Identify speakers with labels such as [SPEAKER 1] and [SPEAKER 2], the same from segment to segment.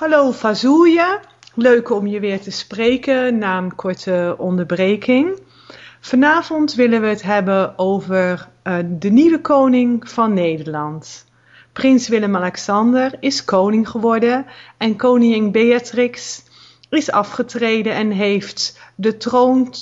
[SPEAKER 1] Hallo Fazouja, leuk om je weer te spreken na een korte onderbreking. Vanavond willen we het hebben over uh, de nieuwe koning van Nederland. Prins Willem-Alexander is koning geworden en koningin Beatrix is afgetreden en heeft de troon,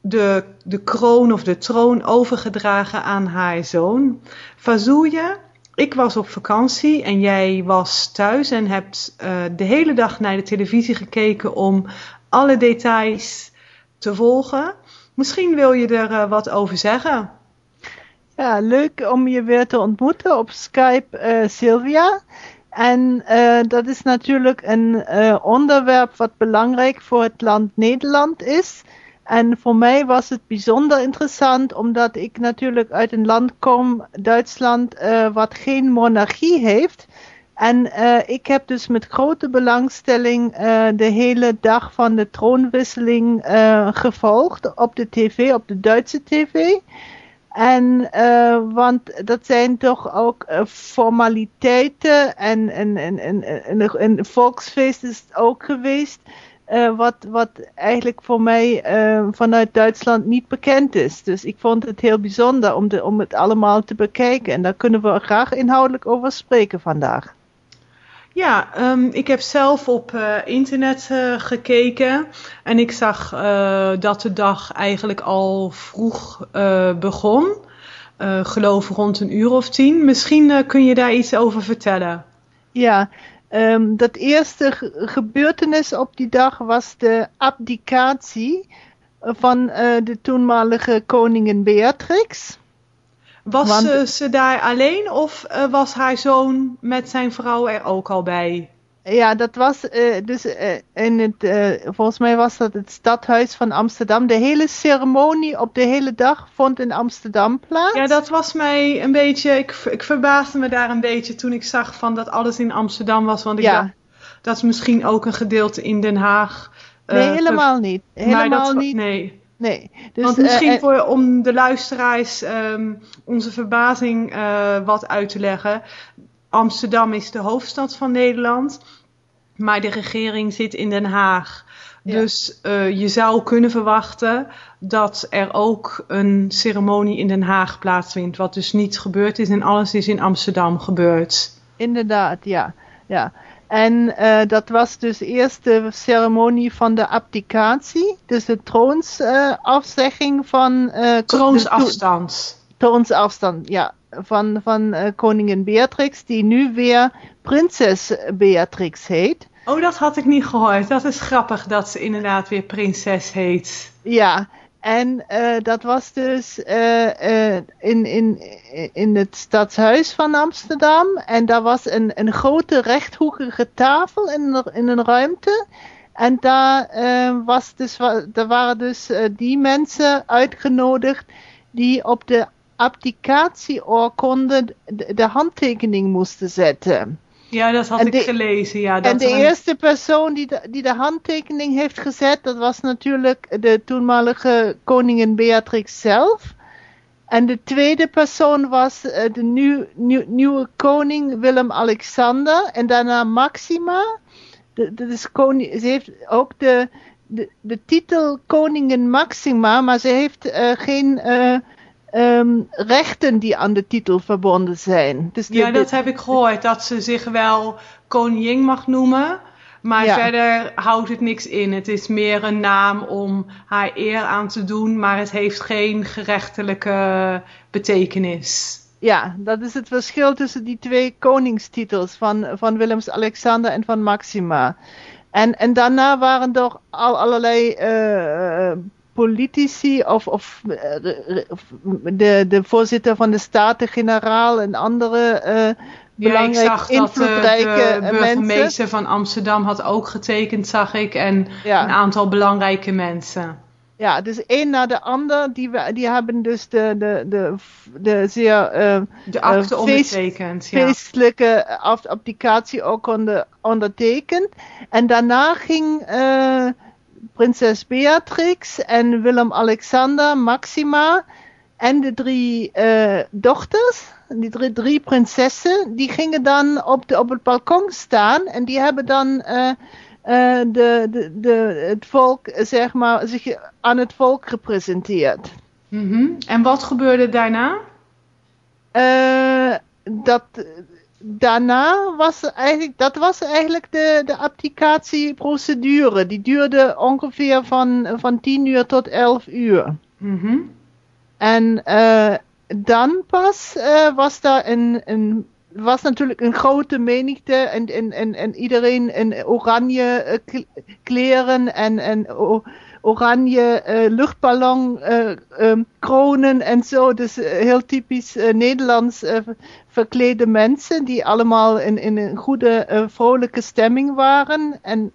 [SPEAKER 1] de, de kroon of de troon overgedragen aan haar zoon. Fazouja, ik was op vakantie en jij was thuis en hebt uh, de hele dag naar de televisie gekeken om alle details te volgen. Misschien wil je er uh, wat over zeggen.
[SPEAKER 2] Ja, leuk om je weer te ontmoeten op Skype, uh, Sylvia. En dat is natuurlijk een onderwerp wat belangrijk voor het land Nederland is. En voor mij was het bijzonder interessant, omdat ik natuurlijk uit een land kom, Duitsland, uh, wat geen monarchie heeft. En uh, ik heb dus met grote belangstelling uh, de hele dag van de troonwisseling gevolgd op de tv, op de Duitse tv. En want dat zijn toch ook formaliteiten en een volksfeest is het ook geweest. Uh, wat, wat eigenlijk voor mij uh, vanuit Duitsland niet bekend is. Dus ik vond het heel bijzonder om, de, om het allemaal te bekijken. En daar kunnen we graag inhoudelijk over spreken vandaag.
[SPEAKER 1] Ja, um, ik heb zelf op uh, internet gekeken en ik zag dat de dag eigenlijk al vroeg begon. geloof rond een uur of tien. Misschien kun je daar iets over vertellen.
[SPEAKER 2] Ja, Um, dat eerste gebeurtenis op die dag was de abdicatie van uh, de toenmalige koningin Beatrix.
[SPEAKER 1] Was Want, ze, ze daar alleen of uh, was haar zoon met zijn vrouw er ook al bij?
[SPEAKER 2] Ja, dat was uh, dus uh, in het, uh, volgens mij was dat het stadhuis van Amsterdam. De hele ceremonie op de hele dag vond in Amsterdam plaats.
[SPEAKER 1] Ja, dat was mij een beetje, ik, ik verbaasde me daar een beetje toen ik zag van dat alles in Amsterdam was. Want ik ja. dacht, dat is misschien ook een gedeelte in Den Haag.
[SPEAKER 2] nee, helemaal niet. Helemaal
[SPEAKER 1] dat,
[SPEAKER 2] niet.
[SPEAKER 1] Nee.
[SPEAKER 2] Nee.
[SPEAKER 1] Dus, Want misschien voor, om de luisteraars um, onze verbazing wat uit te leggen. Amsterdam is de hoofdstad van Nederland. Maar de regering zit in Den Haag. Dus uh, je zou kunnen verwachten dat er ook een ceremonie in Den Haag plaatsvindt. Wat dus niet gebeurd is en alles is in Amsterdam gebeurd.
[SPEAKER 2] Inderdaad, ja. ja. En uh, dat was dus eerst de ceremonie van de abdicatie. Dus de troonsafzegging uh, van...
[SPEAKER 1] Troonsafstand.
[SPEAKER 2] Troonsafstand, ja. Van, van koningin Beatrix, die nu weer prinses Beatrix heet.
[SPEAKER 1] Oh, dat had ik niet gehoord. Dat is grappig dat ze inderdaad weer prinses heet.
[SPEAKER 2] Ja, en uh, dat was dus uh, in, in, in het stadshuis van Amsterdam. En daar was een, een grote rechthoekige tafel in, in een ruimte. En daar, was dus, daar waren dus die mensen uitgenodigd die op de abdicatieoorkonde de, de handtekening moesten zetten.
[SPEAKER 1] Ja, dat had ik gelezen. Ja, dat
[SPEAKER 2] en de eerste persoon die de, die de handtekening heeft gezet, dat was natuurlijk de toenmalige koningin Beatrix zelf. En de tweede persoon was uh, de nieuw, nieuw, nieuwe koning Willem-Alexander. En daarna Maxima. De, de, de koning, ze heeft ook de, de, de titel koningin Maxima, maar ze heeft uh, geen uh, um, rechten die aan de titel verbonden zijn.
[SPEAKER 1] Dus ja, dat heb ik gehoord, dat ze zich wel koningin mag noemen. Maar ja. verder houdt het niks in. Het is meer een naam om haar eer aan te doen, maar het heeft geen gerechtelijke betekenis.
[SPEAKER 2] Ja, dat is het verschil tussen die twee koningstitels van, van Willems-Alexander en van Maxima. En, en daarna waren er al allerlei uh, politici of, of de, de voorzitter van de Staten-Generaal en andere uh, belangrijk ja, ik zag invloedrijke
[SPEAKER 1] dat de, de burgemeester van Amsterdam had ook getekend, zag ik. En ja. een aantal belangrijke mensen.
[SPEAKER 2] Ja, dus één na de ander, die, die hebben dus de, de, de, de zeer uh,
[SPEAKER 1] de akte uh, ondertekend,
[SPEAKER 2] ja. feestelijke applicatie ook onder, ondertekend. En daarna ging uh, prinses Beatrix en Willem-Alexander, Maxima, En de drie uh, dochters, die drie, drie, prinsessen, die gingen dan op, de, op het balkon staan en die hebben dan uh, uh, de, de, de, het volk, zeg maar, zich aan het volk gepresenteerd.
[SPEAKER 1] Mm -hmm. En wat gebeurde daarna?
[SPEAKER 2] dat, daarna was eigenlijk, dat was eigenlijk de, de abdicatieprocedure. Die duurde ongeveer van, van 10 uur tot 11 uur.
[SPEAKER 1] Mm -hmm.
[SPEAKER 2] En uh, dan pas uh, was daar een, een, was natuurlijk een grote menigte en, en, en, en iedereen in oranje uh, kleren en, en oranje luchtballon um, kronen en zo. Dus heel typisch Nederlands verklede mensen die allemaal in, in een goede, vrolijke stemming waren. En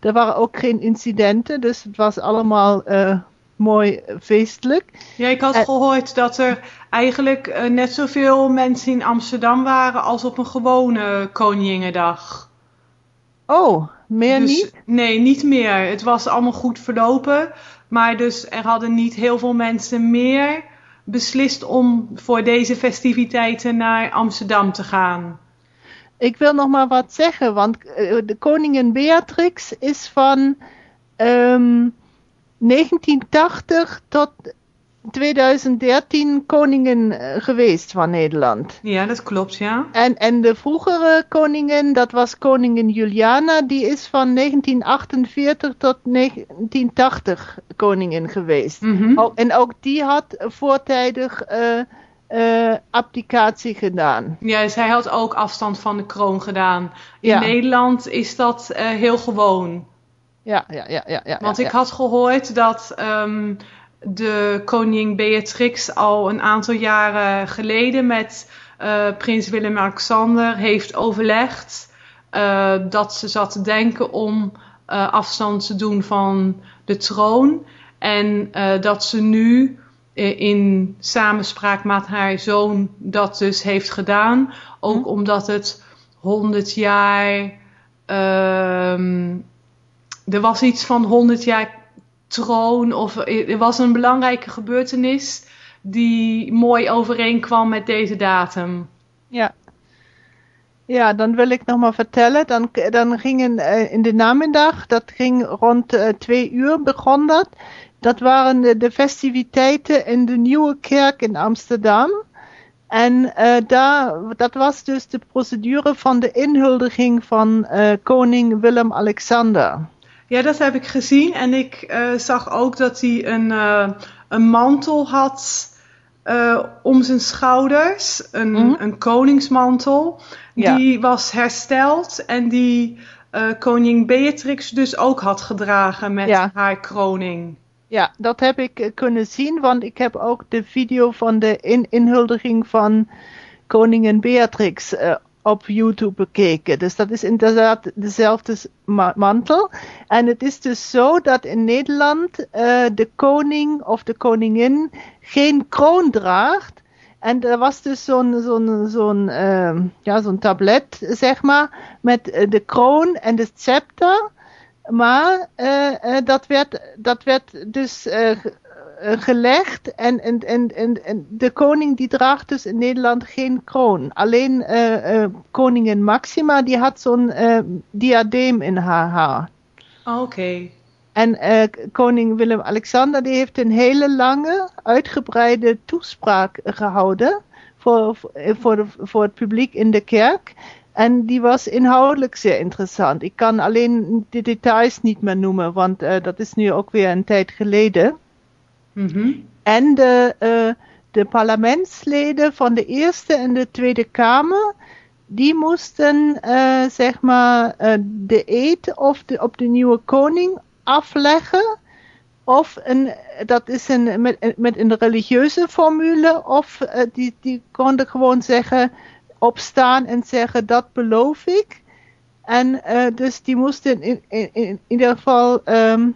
[SPEAKER 2] er waren ook geen incidenten, dus het was allemaal mooi feestelijk.
[SPEAKER 1] Ja, ik had gehoord dat er eigenlijk uh, net zoveel mensen in Amsterdam waren als op een gewone Koninginnedag.
[SPEAKER 2] Oh, meer
[SPEAKER 1] dus,
[SPEAKER 2] niet?
[SPEAKER 1] Nee, niet meer. Het was allemaal goed verlopen. Maar dus er hadden niet heel veel mensen meer beslist om voor deze festiviteiten naar Amsterdam te gaan.
[SPEAKER 2] Ik wil nog maar wat zeggen, want uh, de koningin Beatrix is van um, 1980 tot 2013 koningin geweest van Nederland.
[SPEAKER 1] Ja, dat klopt, ja.
[SPEAKER 2] En, en de vroegere koningin, dat was koningin Juliana, die is van 1948 tot 1980 koningin geweest.
[SPEAKER 1] Mm -hmm.
[SPEAKER 2] En ook die had voortijdig uh, uh, abdicatie gedaan.
[SPEAKER 1] Ja, zij had ook afstand van de kroon gedaan. In ja. Nederland is dat uh, heel gewoon.
[SPEAKER 2] Ja, ja, ja, ja. ja
[SPEAKER 1] Want
[SPEAKER 2] ja,
[SPEAKER 1] ik had gehoord dat um, de koningin Beatrix al een aantal jaren geleden met uh, prins Willem-Alexander heeft overlegd uh, dat ze zat te denken om uh, afstand te doen van de troon. En dat ze nu in samenspraak met haar zoon dat dus heeft gedaan. Ook hm. omdat het 100 jaar. Um, er was iets van 100 jaar troon of er was een belangrijke gebeurtenis die mooi overeenkwam met deze datum.
[SPEAKER 2] Ja. Ja, dan wil ik nog maar vertellen. Dan, dan gingen uh, in de namiddag, dat ging rond uh, twee uur begon dat. Dat waren de, festiviteiten in de Nieuwe Kerk in Amsterdam. En uh, daar, dat was dus de procedure van de inhuldiging van koning Willem-Alexander.
[SPEAKER 1] Ja, dat heb ik gezien. En ik uh, zag ook dat hij een, uh, een mantel had uh, om zijn schouders. Een, mm. een koningsmantel. Ja. Die was hersteld en die koningin Beatrix dus ook had gedragen met ja. haar kroning.
[SPEAKER 2] Ja, dat heb ik kunnen zien, want ik heb ook de video van de in inhuldiging van koningin Beatrix op YouTube bekeken. Dus dat is inderdaad dezelfde mantel. En het is dus zo dat in Nederland uh, de koning of de koningin geen kroon draagt. En er was dus zo'n zo'n zo'n uh, ja, zo'n tablet, zeg maar, met uh, de kroon en de scepter. Maar uh, dat, werd, dat werd dus gelegd en, en, en, en, de koning die draagt dus in Nederland geen kroon. Alleen uh, uh, koningin Maxima die had zo'n diadeem in haar haar.
[SPEAKER 1] Oké. Okay.
[SPEAKER 2] En koning Willem-Alexander die heeft een hele lange, uitgebreide toespraak gehouden voor, voor, de, voor het publiek in de kerk. En die was inhoudelijk zeer interessant. Ik kan alleen de details niet meer noemen, want dat is nu ook weer een tijd geleden.
[SPEAKER 1] -hmm.
[SPEAKER 2] En de, uh, de parlementsleden van de Eerste en de Tweede Kamer, die moesten uh, zeg maar uh, de de, op de nieuwe koning afleggen. Of een, dat is een, met, een religieuze formule, of die, die konden gewoon zeggen, opstaan en zeggen dat beloof ik. En dus die moesten in, in, in ieder geval um,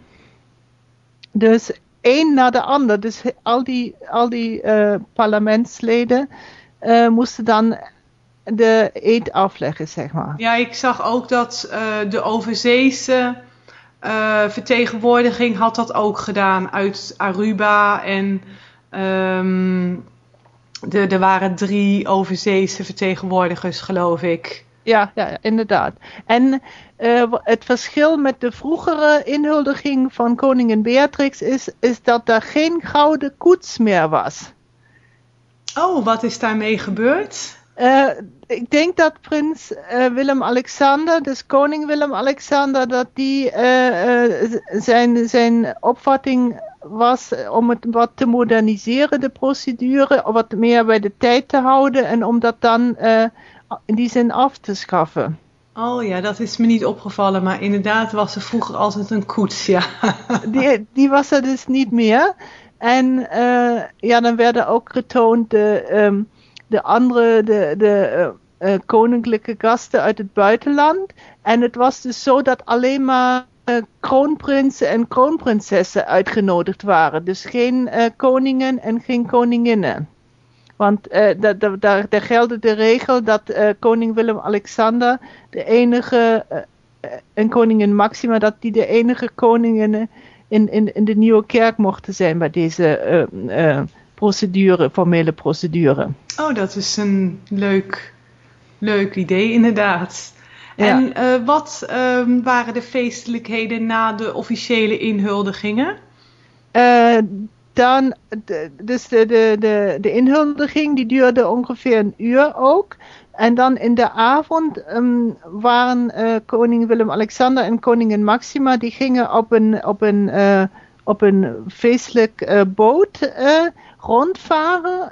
[SPEAKER 2] dus één na de ander. Dus al die, al die uh, parlementsleden uh, moesten dan de eet afleggen, zeg maar.
[SPEAKER 1] Ja, ik zag ook dat uh, de overzeese vertegenwoordiging had dat ook gedaan uit Aruba en ehm, de, er waren drie overzeese vertegenwoordigers, geloof ik.
[SPEAKER 2] Ja, ja, inderdaad. En uh, het verschil met de vroegere inhuldiging van koningin Beatrix is, is dat er geen gouden koets meer was.
[SPEAKER 1] Oh, wat is daarmee gebeurd?
[SPEAKER 2] Uh, ik denk dat prins uh, Willem-Alexander, dus koning Willem-Alexander, dat die zijn, zijn opvatting was om het wat te moderniseren, de procedure, wat meer bij de tijd te houden en om dat dan die zin af te schaffen.
[SPEAKER 1] Oh ja, dat is me niet opgevallen, maar inderdaad was er vroeger altijd een koets, ja.
[SPEAKER 2] die, die was er dus niet meer. En uh, ja, dan werden ook getoond de, um, de andere, de, de uh, uh, koninklijke gasten uit het buitenland. En het was dus zo dat alleen maar kroonprinsen en kroonprinsessen uitgenodigd waren. Dus geen koningen en geen koninginnen. Want uh, daar, geldde de regel dat uh, koning Willem-Alexander de enige, uh, en koningin Maxima, dat die de enige koningen in, in, in de nieuwe kerk mochten zijn bij deze procedure, formele procedure.
[SPEAKER 1] Oh, dat is een leuk, leuk idee inderdaad. Ja. En wat um, waren de feestelijkheden na de officiële inhuldigingen?
[SPEAKER 2] Dan, dus de, de, de, de inhuldiging die duurde ongeveer een uur ook. En dan in de avond um, waren uh, koning Willem-Alexander en koningin Maxima, die gingen op een, op een, uh, op een feestelijk uh, boot rondvaren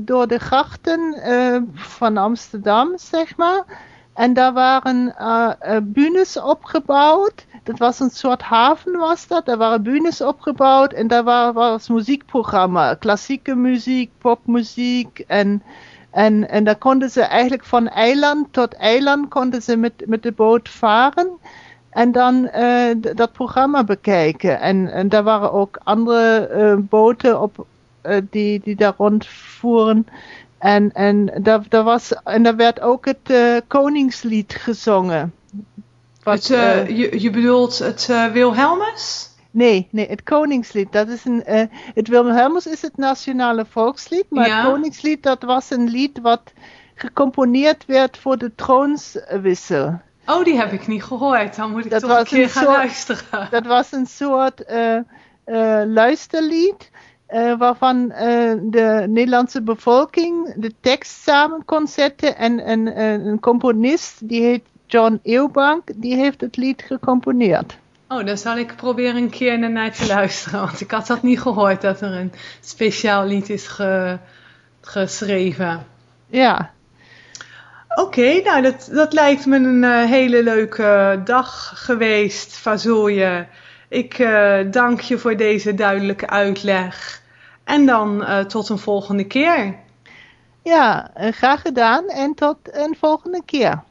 [SPEAKER 2] door de grachten van Amsterdam, zeg maar. En daar waren bühnes opgebouwd dat was een soort haven was dat. Daar waren bühnes opgebouwd en daar was, was muziekprogramma. Klassieke muziek, popmuziek en, en daar konden ze eigenlijk van eiland tot eiland konden ze met, met de boot varen. En dan uh, dat programma bekijken. En, en daar waren ook andere uh, boten op, die, die daar rondvoeren. En, en, daar was, en daar werd ook het Koningslied gezongen.
[SPEAKER 1] Wat, het, uh, je, je bedoelt het uh, Wilhelmus?
[SPEAKER 2] Nee, nee, het Koningslied. Dat is een, uh, het Wilhelmus is het nationale volkslied, maar ja. het Koningslied dat was een lied wat gecomponeerd werd voor de troonswissel.
[SPEAKER 1] Oh, die heb ik niet gehoord. Dan moet ik dat toch een keer een gaan
[SPEAKER 2] soort,
[SPEAKER 1] luisteren.
[SPEAKER 2] Dat was een soort luisterlied. Uh, waarvan de Nederlandse bevolking de tekst samen kon zetten en, en een componist, die heet John Eeuwbank, die heeft het lied gecomponeerd.
[SPEAKER 1] Oh, dan zal ik proberen een keer naar te luisteren. Want ik had dat niet gehoord dat er een speciaal lied is ge, geschreven.
[SPEAKER 2] Ja.
[SPEAKER 1] Oké, nou dat, dat lijkt me een uh, hele leuke dag geweest, Fazooie. Ik uh, dank je voor deze duidelijke uitleg. En dan uh, tot een volgende keer.
[SPEAKER 2] Ja, graag gedaan en tot een volgende keer.